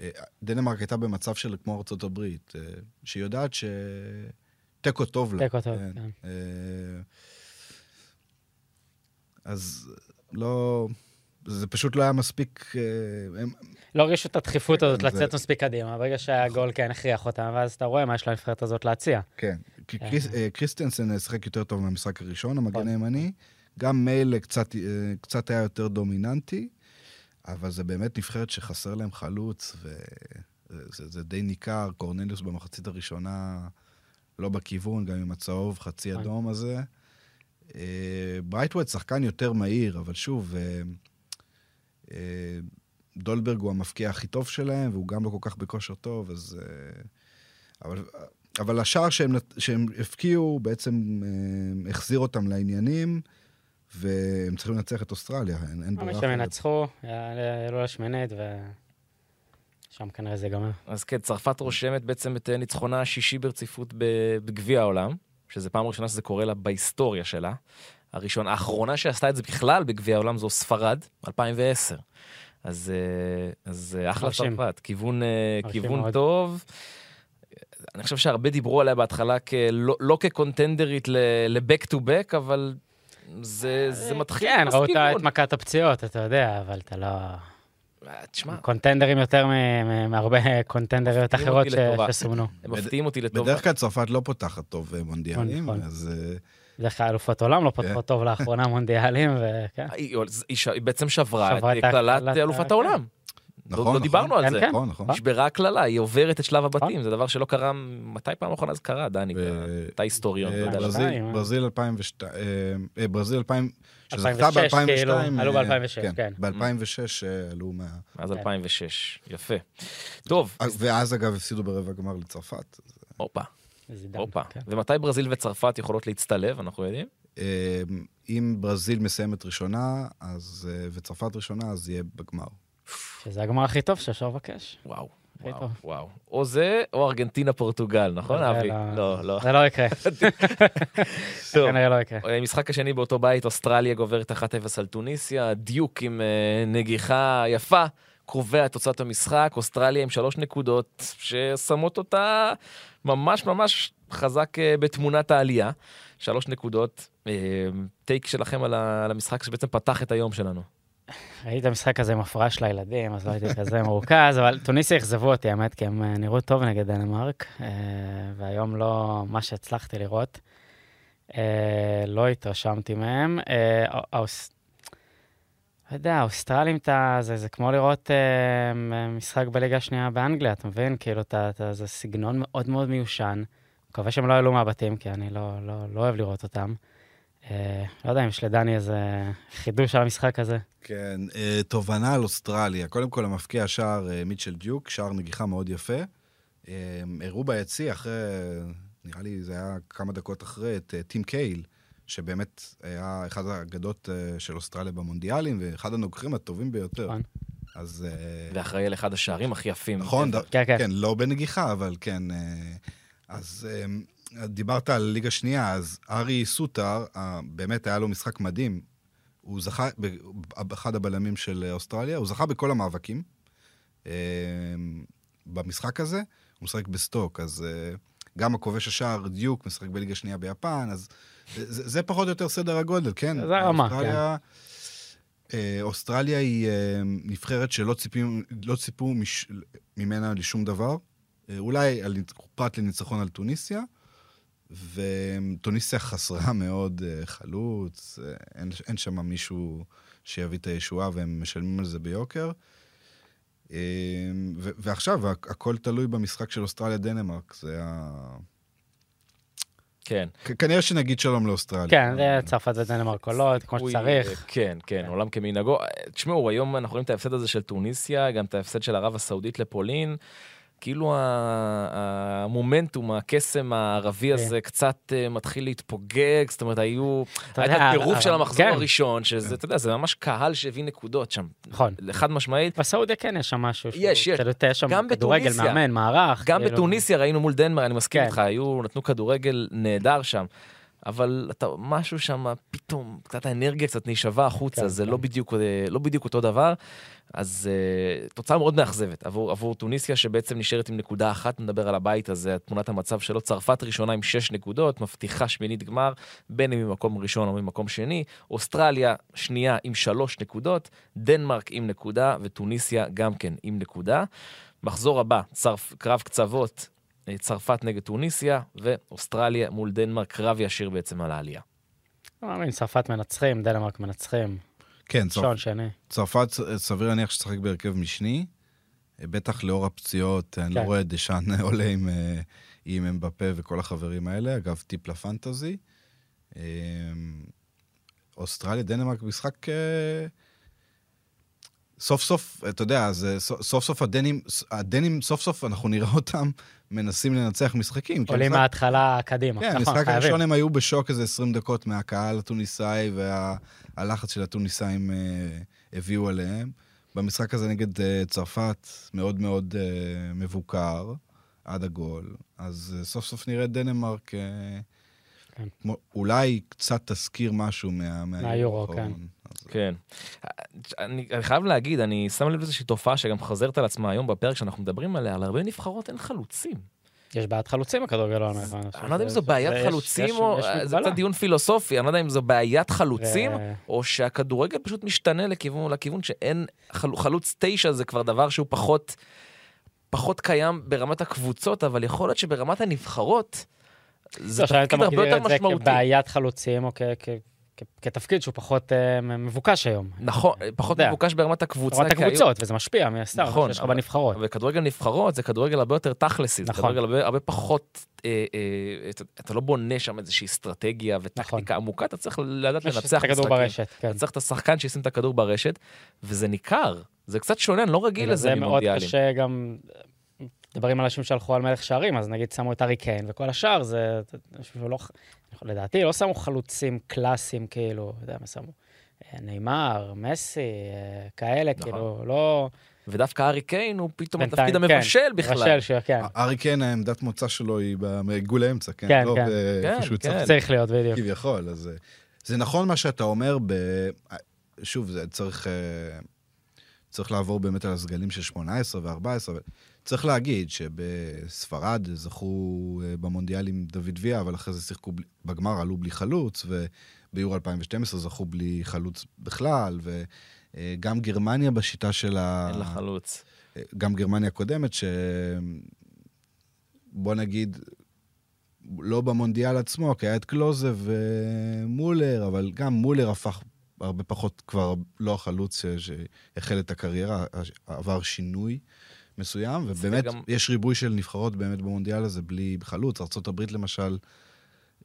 אה, דנמרק הייתה במצב של כמו ארצות הברית, אה, שהיא יודעת ש... תיקו טוב לה. תיקו טוב, כן. כן. אה, אז לא... זה פשוט לא היה מספיק... אה, הם, לא הרגישו את הדחיפות הזאת זה- לצאת מספיק קדימה, ברגע שהיה גול כן הכריח אותם, ואז אתה רואה מה יש לנבחרת הזאת להציע. כן. כי קריס, אה, קריסטנסן שיחק יותר טוב מהמשחק הראשון, המגן נכון. הימני. גם מיילה קצת, אה, קצת היה יותר דומיננטי, אבל זה באמת נבחרת שחסר להם חלוץ, וזה זה די ניכר. קורנליוס במחצית הראשונה לא בכיוון, גם עם הצהוב, חצי נכון. אדום הזה. אה, ברייתווייט שחקן יותר מהיר, אבל שוב, אה, אה, דולברג הוא המבקיע הכי טוב שלהם, והוא גם לא כל כך בכושר טוב, אז... אה, אבל, אבל השער שהם, שהם הבקיעו בעצם אה, החזיר אותם לעניינים, והם צריכים לנצח את אוסטרליה, אין, אין מה ברירה שהם ינצחו, יעלו לשמינית, ושם כנראה זה ייגמר. אז כן, צרפת רושמת בעצם את אה, ניצחונה השישי ברציפות בגביע העולם, שזה פעם ראשונה שזה קורה לה בהיסטוריה שלה. הראשון, האחרונה שעשתה את זה בכלל בגביע העולם זו ספרד, 2010. אז, אה, אז אה, אחלה. צרפת, כיוון, אה, כיוון מאוד. טוב. אני חושב שהרבה דיברו עליה בהתחלה כלא, לא כקונטנדרית ל-back to back, אבל זה, זה מתחיל כן, ראו את ה- כיוון. את מכת הפציעות, אתה יודע, אבל אתה לא... תשמע, קונטנדרים יותר מהרבה קונטנדריות אחרות. שסומנו. הם מפתיעים אותי לטובה. בדרך כלל צרפת לא פותחת טוב מונדיאלים, נכון. אז אה, בדרך כלל אלופות עולם לא כן. פותחות טוב לאחרונה מונדיאלים, וכן. היא, היא, בעצם שברה, את קללת הקללת אלופת ה- העולם. נכון, לא, לא נכון. דיברנו על כן, זה. כן. נכון, נכון. נשברה הקללה, היא עוברת את שלב הבתים, נכון. זה דבר שלא קרה, מתי פעם אחרונה זה קרה, דני? אתה היסטוריון, אתה אה, יודע. ברזיל. ברזיל- שתיים, אה. ברזיל 2002, אה, אה, ברזיל 2000, שזכתה 2006, ב-2002. כאילו, עלו ב-2006, כן. ב-2006 עלו מה... כן. 2006, יפה. טוב, אה, ואז אגב הפסידו ברבע גמר לצרפת. הופה, הופה. כן. ומתי ברזיל וצרפת יכולות להצטלב, אנחנו יודעים? אה, אם ברזיל מסיימת ראשונה, אז, אה, וצרפת ראשונה, אז יהיה בגמר. שזה הגמר הכי טוב שאפשר לבקש. וואו, וואו. וואו. או זה, או ארגנטינה פורטוגל, נכון, זה אבי? לא- לא, לא. זה לא יקרה, טוב. כנראה לא יקרה. המשחק השני באותו בית, אוסטרליה גוברת 1-0 על טוניסיה, דיוק עם אה, נגיחה יפה, קובע את תוצאת המשחק, אוסטרליה עם שלוש נקודות ששמות אותה ממש ממש חזק אה, בתמונת העלייה. שלוש נקודות, אה, טייק שלכם על המשחק שבעצם פתח את היום שלנו. ראיתי את המשחק הזה עם הפרעה של הילדים, אז לא הייתי כזה מרוכז, אבל טוניסיה אכזבו אותי, האמת, כי הם אה, נראו טוב נגד דנמרק, והיום לא מה שהצלחתי לראות. לא התרשמתי מהם. לא יודע, האוסטרלים, אתה- זה, זה כמו לראות אה, משחק בליגה השנייה באנגליה, אתה מבין? כאילו, אתה, אתה, זה סגנון מאוד מאוד מיושן. מקווה שהם לא יעלו מהבתים, כי אני לא, לא, לא אוהב לראות אותם. אה, לא יודע אם יש לדני איזה חידוש על המשחק הזה. כן, אה, תובנה על אוסטרליה. קודם כל, המפקיע שער אה, מיטשל דיוק, שער נגיחה מאוד יפה. אה, הראו ביציע אחרי, נראה לי זה היה כמה דקות אחרי, את אה, טים קייל, שבאמת היה אחד האגדות אה, של אוסטרליה במונדיאלים, ואחד הנוגחים הטובים ביותר. נכון. אז... אה, ואחראי על אחד השערים הכי יפים. נכון, כן, כן. כן, לא בנגיחה, אבל כן. אה, אז דיברת על ליגה שנייה, אז ארי סוטר, באמת היה לו משחק מדהים. הוא זכה, באחד הבלמים של אוסטרליה, הוא זכה בכל המאבקים. במשחק הזה, הוא משחק בסטוק, אז גם הכובש השער דיוק משחק בליגה שנייה ביפן, אז זה, זה פחות או יותר סדר הגודל, כן? זה הרמה, אוסטרליה, אה, אוסטרליה היא אה, נבחרת שלא ציפים, לא ציפו מש, ממנה לשום דבר. אה, אולי על, פרט לניצחון על טוניסיה, וטוניסיה חסרה מאוד חלוץ, אין, אין שם מישהו שיביא את הישועה והם משלמים על זה ביוקר. ועכשיו, הכ- הכל תלוי במשחק של אוסטרליה-דנמרק, זה ה... כן. כנראה שנגיד שלום לאוסטרליה. כן, זה צרפת ודנמרק עולות, כמו שצריך. כן, כן, עולם כמנהגו. תשמעו, היום אנחנו רואים את ההפסד הזה של טוניסיה, גם את ההפסד של ערב הסעודית לפולין. כאילו המומנטום, הקסם הערבי כן. הזה קצת אה, מתחיל להתפוגג, זאת אומרת, היו... אתה היה את הטירוף אבל- של המחזור כן. הראשון, שזה, אתה יודע, זה ממש קהל שהביא נקודות שם. נכון. חד משמעית. בסעודיה כן יש שם משהו. יש, יש. יותר, יש שם כדורגל. מאמן, מערך. גם כאילו. בתוניסיה ראינו מול דנמרק, אני מסכים כן. איתך, היו, נתנו כדורגל נהדר שם. אבל אתה, משהו שם, פתאום, קצת האנרגיה קצת נשאבה החוצה, כן, זה כן. לא בדיוק, אה, לא בדיוק אותו דבר. אז uh, תוצאה מאוד מאכזבת עבור, עבור טוניסיה, שבעצם נשארת עם נקודה אחת, נדבר על הבית הזה, תמונת המצב שלו. צרפת ראשונה עם שש נקודות, מבטיחה שמינית גמר, בין אם ממקום ראשון או ממקום שני. אוסטרליה שנייה עם שלוש נקודות, דנמרק עם נקודה, וטוניסיה גם כן עם נקודה. מחזור הבא, צרפ, קרב קצוות, צרפת נגד טוניסיה, ואוסטרליה מול דנמרק, קרב ישיר בעצם על העלייה. לא מאמין, צרפת מנצחים, דנמרק מנצחים, כן, צרפ... שני. צרפת, סביר להניח שתשחק בהרכב משני, אה, בטח לאור הפציעות, אני לא כן. רואה דשאן עולה עם, אה, עם אמבפה וכל החברים האלה, אגב, טיפ לפנטזי. אה, אוסטרליה, דנמרק, משחק... סוף סוף, אתה יודע, זה סוף סוף הדנים, הדנים, סוף סוף אנחנו נראה אותם מנסים לנצח משחקים. עולים מההתחלה קדימה. כן, נכון, המשחק חייבים. הראשון הם היו בשוק איזה 20 דקות מהקהל הטוניסאי והלחץ של הטוניסאים אה, הביאו עליהם. במשחק הזה נגד אה, צרפת, מאוד מאוד אה, מבוקר, עד הגול. אז אה, סוף סוף נראה דנמרק, אה, כן. כמו, אולי קצת תזכיר משהו מה, מהיורו. אז, כן. אני, אני חייב להגיד, אני שם לב לאיזושהי תופעה שגם חוזרת על עצמה היום בפרק שאנחנו מדברים עליה, על הרבה נבחרות אין חלוצים. יש בעיית חלוצים בכדורגל העונה. אני לא יודע אם זו בעיית חלוצים או... זה. קצת דיון פילוסופי, אני לא יודע אם זו בעיית חלוצים, ו- או שהכדורגל פשוט משתנה לכיוון, לכיוון שאין... חל, חלוץ תשע זה כבר דבר שהוא פחות, פחות קיים ברמת הקבוצות, אבל יכול להיות שברמת הנבחרות, זה לא, אתה תפקיד הרבה מגדיר יותר את זה משמעותי. כבעיית חלוצים, או כתפקיד שהוא פחות אה, מבוקש היום. נכון, פחות. מבוקש ברמת הקבוצה. ברמת הקבוצות, וזה משפיע מהסתם, נכון, שיש לך אבל- בנבחרות. וכדורגל נבחרות זה כדורגל הרבה יותר תכלסי, זה נכון. כדורגל הרבה, פחות, אה, אה, אתה, אתה לא בונה שם איזושהי אסטרטגיה וטכניקה עמוקה, אתה צריך לדעת לנצח את הכדור משחקים. ברשת, כן. אתה צריך את השחקן שישים את הכדור ברשת, וזה ניכר, זה קצת שונה, אני לא רגיל לזה זה מאוד ממונדיאלים. קשה גם, מדברים על אנשים שהלכו על מלך שערים, אז נגיד שמו את ארי קיין, וכל השאר זה, לא, לדעתי לא שמו חלוצים קלאסיים, כאילו, אתה יודע מה שמו? אה, נאמר, מסי, אה, כאלה, נכון. כאילו, לא... ודווקא ארי קיין הוא פתאום בינתיים, התפקיד כן, המבשל בכלל. מבשל, ש- כן, ארי כן, העמדת מוצא שלו היא בעיגול האמצע, כן? כן, לא כן. כן, שהוא כן. צריך צריך להיות, בדיוק. כביכול, אז אה, זה נכון מה שאתה אומר, ב... שוב, זה צריך... צריך לעבור באמת על הסגלים של 18 ו-14. צריך להגיד שבספרד זכו אה, במונדיאל עם דוד ויה, אבל אחרי זה שיחקו בלי- בגמר, עלו בלי חלוץ, וביורו 2012 זכו בלי חלוץ בכלל, וגם גרמניה בשיטה של ה... אין לה חלוץ. גם גרמניה הקודמת, ש... בוא נגיד, לא במונדיאל עצמו, כי היה את קלוזה ומולר, אבל גם מולר הפך הרבה פחות כבר לא החלוץ שהחל את הקריירה, עבר שינוי מסוים, ובאמת גם- יש ריבוי של נבחרות באמת במונדיאל הזה בלי חלוץ. ארה"ב למשל,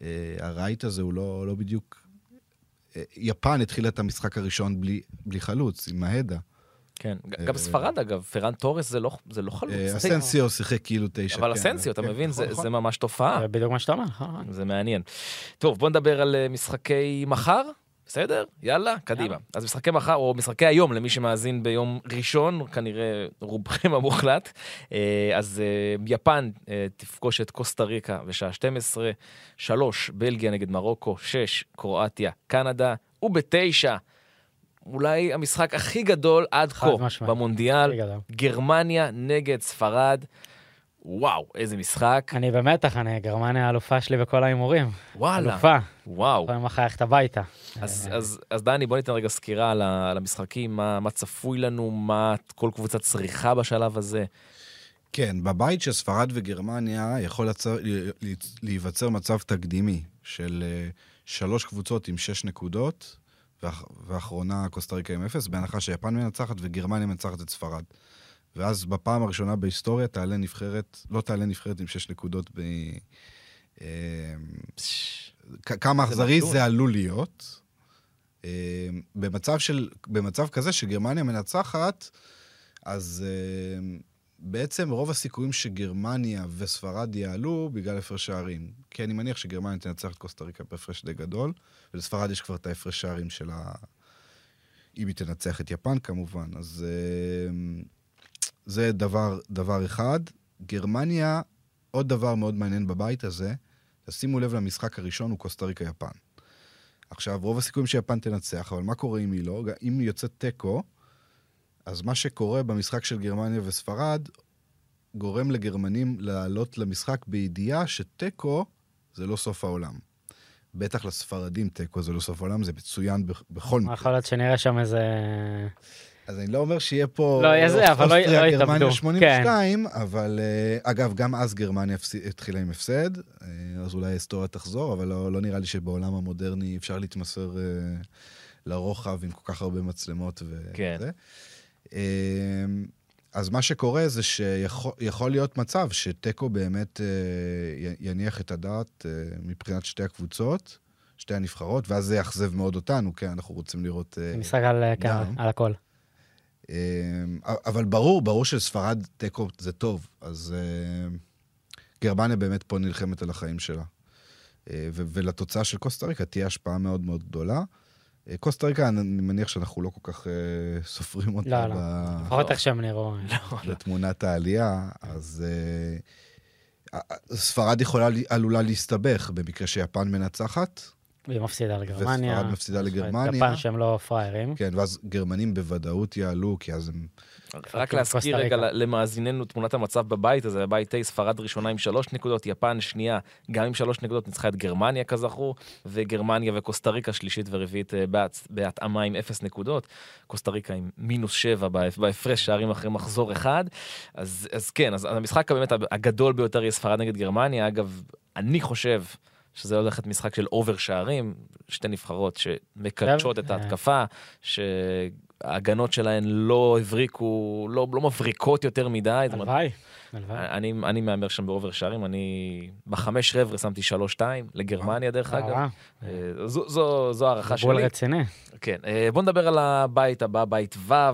אה, הרייט הזה הוא לא, לא בדיוק... אה, יפן התחילה את המשחק הראשון בלי, בלי חלוץ, עם מהדה. כן, אה, גם ספרד אגב, פרן תורס זה לא- זה לא חלוץ. אה, זה- אסנסיו שיחק כאילו תשע. אבל כן, אסנסיו, אתה כן, מבין? נכון, זה- נכון. זה ממש תופעה. זה בדיוק מה שאתה אומר, נכון. זה מעניין. טוב, בוא נדבר על אה, משחקי מחר, בסדר? יאללה, קדימה. יאללה. אז משחקי מחר, או משחקי היום, למי שמאזין ביום ראשון, כנראה רובכם המוחלט. אה, אז אה, יפן אה, תפגוש את קוסטה ריקה בשעה 12, 3, בלגיה נגד מרוקו, 6, קרואטיה, קנדה, ובתשע, אולי המשחק הכי גדול עד כה. במונדיאל. גרמניה נגד ספרד. וואו, איזה משחק. אני במתח, אני גרמניה האלופה שלי בכל ההימורים. וואלה, אלופה. וואו. יכולים מחר ללכת הביתה. אז, אז, אז דני, בוא ניתן רגע סקירה על, המשחקים, מה, מה צפוי לנו, מה כל קבוצה צריכה בשלב הזה. כן, בבית של ספרד וגרמניה יכול לצר, להיווצר מצב תקדימי של אה, שלוש קבוצות עם שש נקודות, ואח, ואחרונה קוסטה ריקה עם אפס, בהנחה שיפן מנצחת וגרמניה מנצחת את ספרד. ואז בפעם הראשונה בהיסטוריה תעלה נבחרת, לא תעלה נבחרת עם שש נקודות ב... כ- כמה אכזרי. זה עלול להיות. אה, במצב, של, במצב כזה שגרמניה מנצחת, אז אה, בעצם רוב הסיכויים שגרמניה וספרד יעלו בגלל הפרש שערים. כי אני מניח שגרמניה תנצח את קוסטה ריקה בהפרש די גדול, ולספרד יש כבר את ההפרש שערים של ה... אם היא תנצח את יפן כמובן. אז זה דבר, דבר אחד. גרמניה, עוד דבר מאוד מעניין בבית הזה, תשימו לב למשחק הראשון, הוא קוסטה ריקה יפן. עכשיו, רוב הסיכויים שיפן תנצח, אבל מה קורה אם היא לא? אם היא יוצאת תיקו, אז מה שקורה במשחק של גרמניה וספרד, גורם לגרמנים לעלות למשחק בידיעה שתיקו זה לא סוף העולם. בטח לספרדים תיקו זה לא סוף העולם, זה מצוין בכ- בכל מקרה. יכול להיות שנראה שם איזה... אז אני לא אומר שיהיה פה... לא יהיה זה, אבל לא- לא יתאבדו. גרמניה 82, אבל אה, אגב, גם אז גרמניה התחילה עם הפסד, אה, אז אולי ההיסטוריה תחזור, אבל לא, לא נראה לי שבעולם המודרני אפשר להתמסר אה, לרוחב עם כל כך הרבה מצלמות וזה. כן. אז מה שקורה זה שיכול יכול להיות מצב שתיקו באמת יניח את הדעת מבחינת שתי הקבוצות, שתי הנבחרות, ואז זה יאכזב מאוד אותנו, כן, אנחנו רוצים לראות... משחק על, כן. על הכל. אמ, אבל ברור, ברור שספרד תיקו זה טוב, אז אה, גרמניה באמת פה נלחמת על החיים שלה. אה, ולתוצאה של קוסטה ריקה תהיה השפעה מאוד מאוד גדולה. אה, קוסטה ריקה, אני מניח שאנחנו לא כל כך סופרים אותה לא, לא. לפחות איך שהם נראו. בתמונת העלייה, אז אה, אה, ספרד יכולה, עלולה להסתבך במקרה שיפן מנצחת, והיא מפסידה לגרמניה. וספרד מפסידה לגרמניה. יפן שהם לא פראיירים. כן, ואז גרמנים בוודאות יעלו, כי אז הם... רק להזכיר רגע. למאזיננו תמונת המצב בבית הזה, בבית A, ספרד ראשונה עם שלוש נקודות, יפן שנייה גם עם שלוש נקודות, ניצחה את גרמניה כזכור, וגרמניה וקוסטה ריקה שלישית ורביעית אה, בהתאמה עם אפס נקודות, קוסטה ריקה עם מינוס שבע בהפ- בהפרש שערים אחרי מחזור אחד, אז, אז כן, אז המשחק באמת הגדול ביותר יהיה ספרד נגד גרמניה, אגב, אני חושב שזה הולך להיות משחק של over שערים, שתי נבחרות שמקדשות את אה. ההתקפה, שההגנות שלהן לא הבריקו, לא, לא מבריקות יותר מדי. הלוואי. אני, אני מהמר שם באובר שערים, אני בחמש רבע שמתי שלוש שתיים, לגרמניה דרך אגב. אה, אה, זו, זו, זו הערכה בול שלי. רציני. כן, אה, בוא נדבר על הבית הבא, בית ו', אה,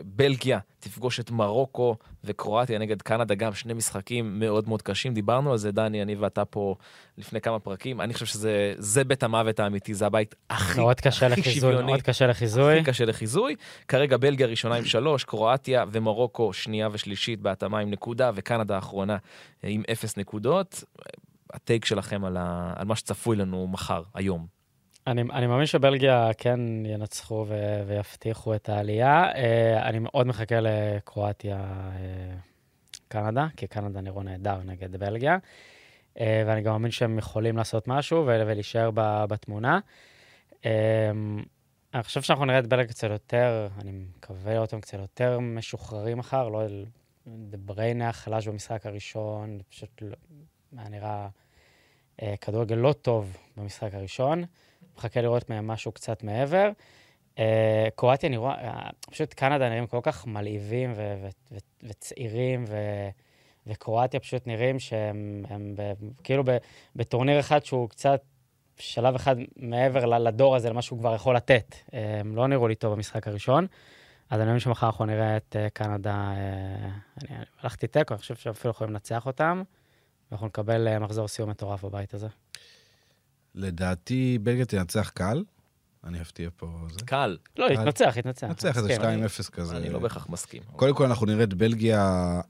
בלגיה תפגוש את מרוקו וקרואטיה נגד קנדה, גם שני משחקים מאוד מאוד קשים. דיברנו על זה, דני, אני ואתה פה לפני כמה פרקים. אני חושב שזה זה בית המוות האמיתי, זה הבית הכי, מאוד קשה הכי לחיזוי, שוויוני, מאוד קשה לחיזוי. הכי קשה לחיזוי. כרגע בלגיה ראשונה עם שלוש, קרואטיה ומרוקו שנייה ושלישית בהתאמה עם נקודה, וקנדה האחרונה אה, עם אפס נקודות. הטייק שלכם על, ה... על מה שצפוי לנו מחר, היום. אני, אני מאמין שבלגיה כן ינצחו ו, ויבטיחו את העלייה. אה, אני מאוד מחכה לקרואטיה, אה, כי קנדה נראו נהדר נגד בלגיה, אה, ואני גם מאמין שהם יכולים לעשות משהו ו- ולהישאר ב- בתמונה. אני חושב שאנחנו נראה את בלגיה קצת יותר, אני מקווה לראות אותם קצת יותר משוחררים מחר, לא... דה בריינה היה חלש במשחק הראשון, פשוט לא, היה נראה אה, כדורגל לא טוב במשחק הראשון. מחכה לראות מהם משהו קצת מעבר. אה, קרואטיה נראו, אה, פשוט קנדה נראים כל כך מלהיבים וצעירים, וקרואטיה פשוט נראים שהם הם ב- כאילו בטורניר אחד שהוא קצת שלב אחד מעבר לדור הזה, למה שהוא כבר יכול לתת. אה, הם לא נראו לי טוב במשחק הראשון. אז אני מאמין שמחר אנחנו נראה את קנדה, אני אני הלכתי תיקו, אני חושב שאפילו יכולים לנצח אותם, ואנחנו נקבל מחזור סיום מטורף בבית הזה. לדעתי, בלגיה תנצח קל. אני אפתיע פה זה. קל. לא, יתנצח, יתנצח. נצח איזה מסכים. 2-0 כזה. אני לא בהכרח מסכים. קודם כל, אנחנו נראה את בלגיה,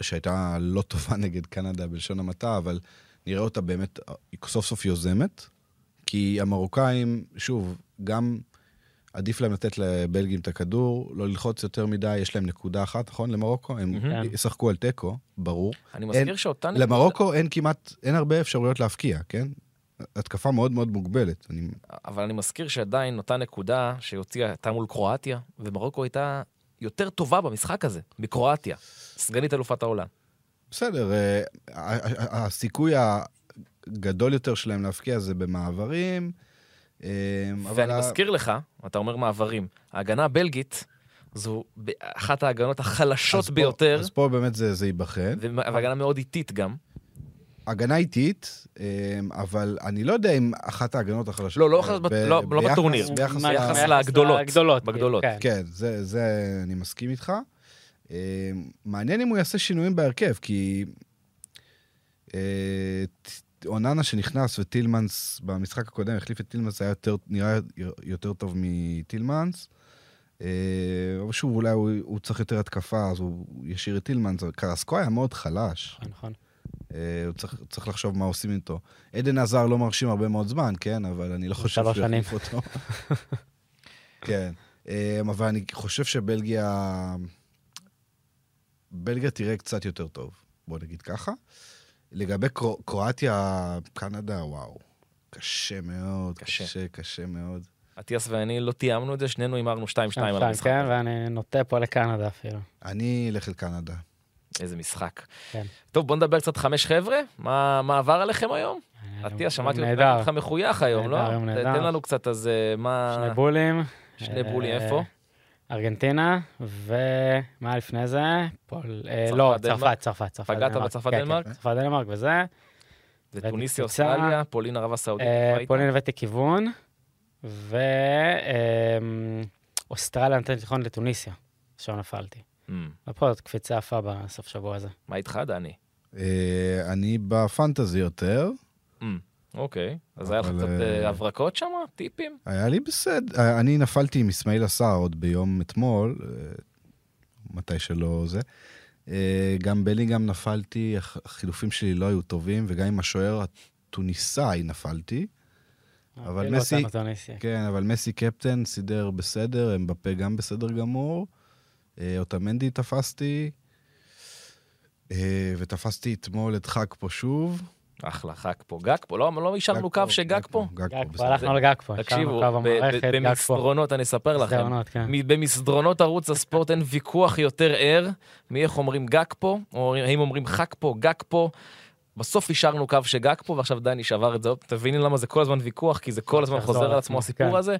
שהייתה לא טובה נגד קנדה בלשון המעטה, אבל נראה אותה באמת סוף סוף יוזמת, כי המרוקאים, שוב, גם עדיף להם לתת לבלגים את הכדור, לא ללחוץ יותר מדי, יש להם נקודה אחת, נכון? למרוקו? הם מהמם. ישחקו על תיקו, ברור. אני מזכיר שאותה... למרוקו אין כמעט, אין הרבה אפשרויות להפקיע, כן? התקפה מאוד מאוד מוגבלת. אני, אבל אני מזכיר שעדיין אותה נקודה שהוציאה, הייתה מול קרואטיה, ומרוקו הייתה יותר טובה במשחק הזה, מקרואטיה, סגנית אלופת העולם. בסדר, אה, הסיכוי הגדול יותר שלהם להפקיע זה במעברים. אה, אבל ואני ה- מזכיר לך, אתה אומר מעברים, ההגנה הבלגית זו אחת ההגנות החלשות אז פה- ביותר, אז פה באמת זה זה ייבחן. והגנה מאוד איטית גם. הגנה איטית, אה, אבל אני לא יודע אם אחת ההגנות החלשות... לא, לא אחת ב- לא- לא בטורניר. ביחס לגדולות, לגדולות, בגדולות. כן. כן, זה, זה אני מסכים איתך. אה, מעניין אם הוא יעשה שינויים בהרכב, כי אה, אוננה שנכנס וטילמנס במשחק הקודם החליף את טילמנס, היה יותר, נראה יותר טוב מטילמנס. אה, אבל שוב, אולי הוא, הוא צריך יותר התקפה, אז הוא ישאיר את טילמנס. קרסקו היה מאוד חלש. נכון. אה, הוא צריך, צריך לחשוב מה עושים איתו. עדן עזר לא מרשים הרבה מאוד זמן, כן? אבל אני לא חושב שהוא. יחליף אותו. כן. אה, אבל אני חושב שבלגיה... בלגיה תראה קצת יותר טוב, בוא נגיד ככה. לגבי קרו- קרואטיה, קנדה, וואו. קשה מאוד, קשה. קשה, קשה מאוד. אטיאס ואני לא תיאמנו את זה, שנינו הימרנו 2-2 על המשחק. כן, ואני נוטה פה לקנדה אפילו. אני אלך לקנדה. איזה משחק. כן. טוב, בוא נדבר קצת חמש חבר'ה. מה מה עבר עליכם היום? אטיאס, שמעתי אותך מחוייך היום, לא? נהדר, היום נהדר. תן לנו קצת, אז אה, מה... שני בולים. שני בולים, אה, איפה? ארגנטינה, ומה לפני זה? פול... אה, לא, דנמרק? צרפת, צרפת, צרפת. פגעת דנמרק. בצרפת, כן, דנמרק? כן, צרפת דנמרק וזה. זה הבאתי טוניסיה, קבוצה. אוסטרליה, פולין, ערב הסעודית. אה? פולין הבאתי כיוון, ואוסטרליה נתן תיכון לטוניסיה, שם נפלתי. אמ, ופה זאת קפיצה יפה בסוף שבוע הזה. מה איתך, דני? אה, אני בפנטזי יותר. אמ, אוקיי, אז היה לך קצת אה, אה, הברקות שם? טיפים? היה לי בסדר. אני נפלתי עם אסמאעיל עשר עוד ביום אתמול, מתי שלא זה. גם בלינגהם נפלתי, הח- החילופים שלי לא היו טובים, וגם עם השוער הטוניסאי נפלתי. אבל אפילו מסי- טוניסיה. כן, אבל מסי קפטן סידר בסדר, אמבפה גם בסדר גמור. אה, אותמנדי תפסתי, אה, ותפסתי אתמול את חג פה שוב. אחלה, חג פה. גג פה? לא לא אישרנו קו שגג פה? גג גג פה. הלכנו על גג פה. תקשיבו, השארנו קו המערכת, גג פה. במסדרונות, אני אספר לכם, מסדרונות, כן. במסדרונות ערוץ הספורט אין ויכוח יותר ער מאיך אומרים גג פה, או האם אומרים חג פה, גג פה. בסוף אישרנו קו שגג פה, ועכשיו דני שבר את זה תביני למה זה כל הזמן ויכוח, כי זה כל הזמן חוזר על עצמו הסיפור כן. הזה.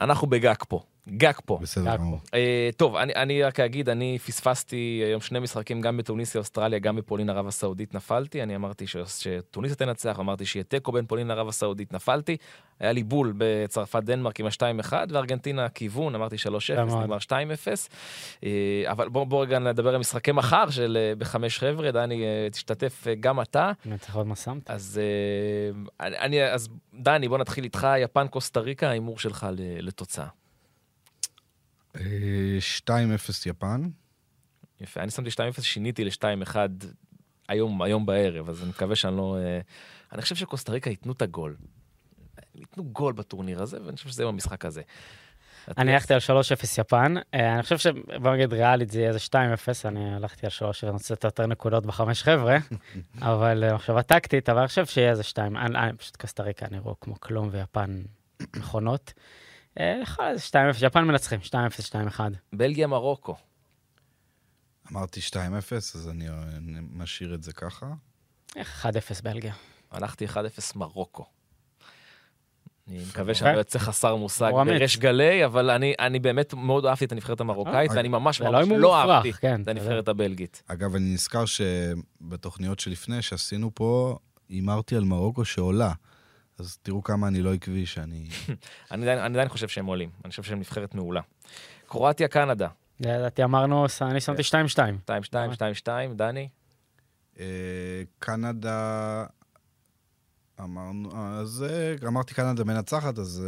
אנחנו בגג פה, גג פה. בסדר גמור. אה, טוב, אני, אני רק אגיד, אני פספסתי היום שני משחקים, גם בתוניסיה, אוסטרליה, גם בפולין, ערב הסעודית, נפלתי. אני אמרתי ש, שטוניסיה תנצח, אמרתי שיהיה תיקו בין פולין לערב הסעודית, נפלתי. היה לי בול בצרפת דנמרק עם ה-2-1, וארגנטינה כיוון, אמרתי 3-0, מאוד. נגמר 2-0. אה, אבל בואו בוא רגע נדבר על משחקי מחר של אה, בחמש חבר'ה, דני, אה, תשתתף אה, גם אתה. צריך עוד מה שמת. אז, אה, אני, אז דני, בוא נתחיל איתך, יפן, קוסטה ריקה, ההימור שלך ל- לתוצאה. אה, 2-0 יפן. יפה, אני שמתי 2-0, שיניתי ל-2-1 היום, היום בערב, אז אני מקווה שאני לא... אה, אני חושב שקוסטה ריקה ייתנו את הגול. ייתנו גול בטורניר הזה, ואני חושב שזה במשחק הזה. אני הלכתי על 3-0 יפן. אה, אני חושב שבוא נגיד ריאלית זה יהיה איזה 2-0, אני הלכתי על 3, אני רוצה יותר נקודות בחמש חבר'ה, אבל אה, מחשבה טקטית, אבל אני חושב שיהיה איזה 2. אני אני- פשוט קסטה ריקה נראו כמו כלום ויפן מכונות. אה, יכול להיות 2-0, יפן מנצחים, 2-0, 2-1. בלגיה מרוקו. אמרתי 2-0, אז אני אה, משאיר את זה ככה. איך 1-0 בלגיה. הלכתי 1-0 מרוקו. אני מקווה שאני לא יוצא חסר מושג. בריש גלי, אבל אני, אני באמת מאוד אהבתי את הנבחרת המרוקאית, אה, ואני ממש לא ממש הימור לא מופרך, אהבתי כן, את. הנבחרת הבלגית. אגב, אני נזכר שבתוכניות שלפני שעשינו פה, הימרתי על מרוקו שעולה. אז תראו כמה אני לא עקבי שאני... אני עדיין, אני עדיין חושב שהם עולים, אני חושב שהם נבחרת מעולה. קרואטיה, קנדה, לדעתי אמרנו, אני שמתי 2-2. 2-2, 2-2, דני? אה, קנדה... אמרנו... אז אה, אמרתי קנדה מנצחת, אז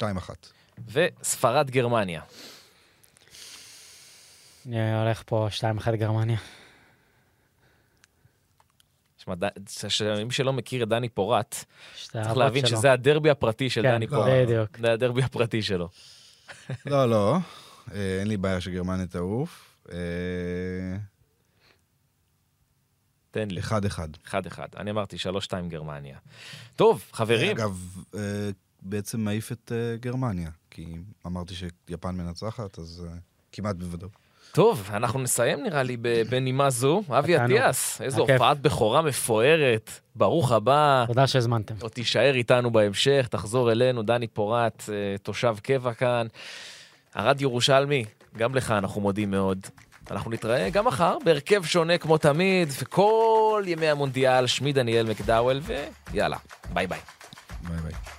אה, 2-1. וספרד, גרמניה. אני הולך פה 2-1 גרמניה. שמע, ד- ש- מי שלא מכיר את דני פורט, צריך להבין שלו. שזה הדרבי הפרטי של כן, דני לא. פורט. בדיוק. זה הדרבי הפרטי שלו. לא, לא. אה, אין לי בעיה שגרמניה תעוף. אה, תן לי. 1-1. 1-1. אני אמרתי 3-2 גרמניה. טוב, חברים, אגב, אה, בעצם מעיף את גרמניה, כי אמרתי שיפן מנצחת, אז כמעט בוודאות. טוב, אנחנו נסיים נראה לי בנימה זו. אבי. אטיאס, איזו. הופעת בכורה מפוארת. ברוך הבא. תודה שהזמנתם. עוד תישאר איתנו בהמשך, תחזור אלינו, דני פורט, אה, תושב קבע כאן. ארד ירושלמי, גם לך אנחנו מודים מאוד. אנחנו נתראה גם מחר בהרכב שונה כמו תמיד, וכל ימי המונדיאל, שמי דניאל מקדאוול, ויאללה, ביי ביי. ביי ביי.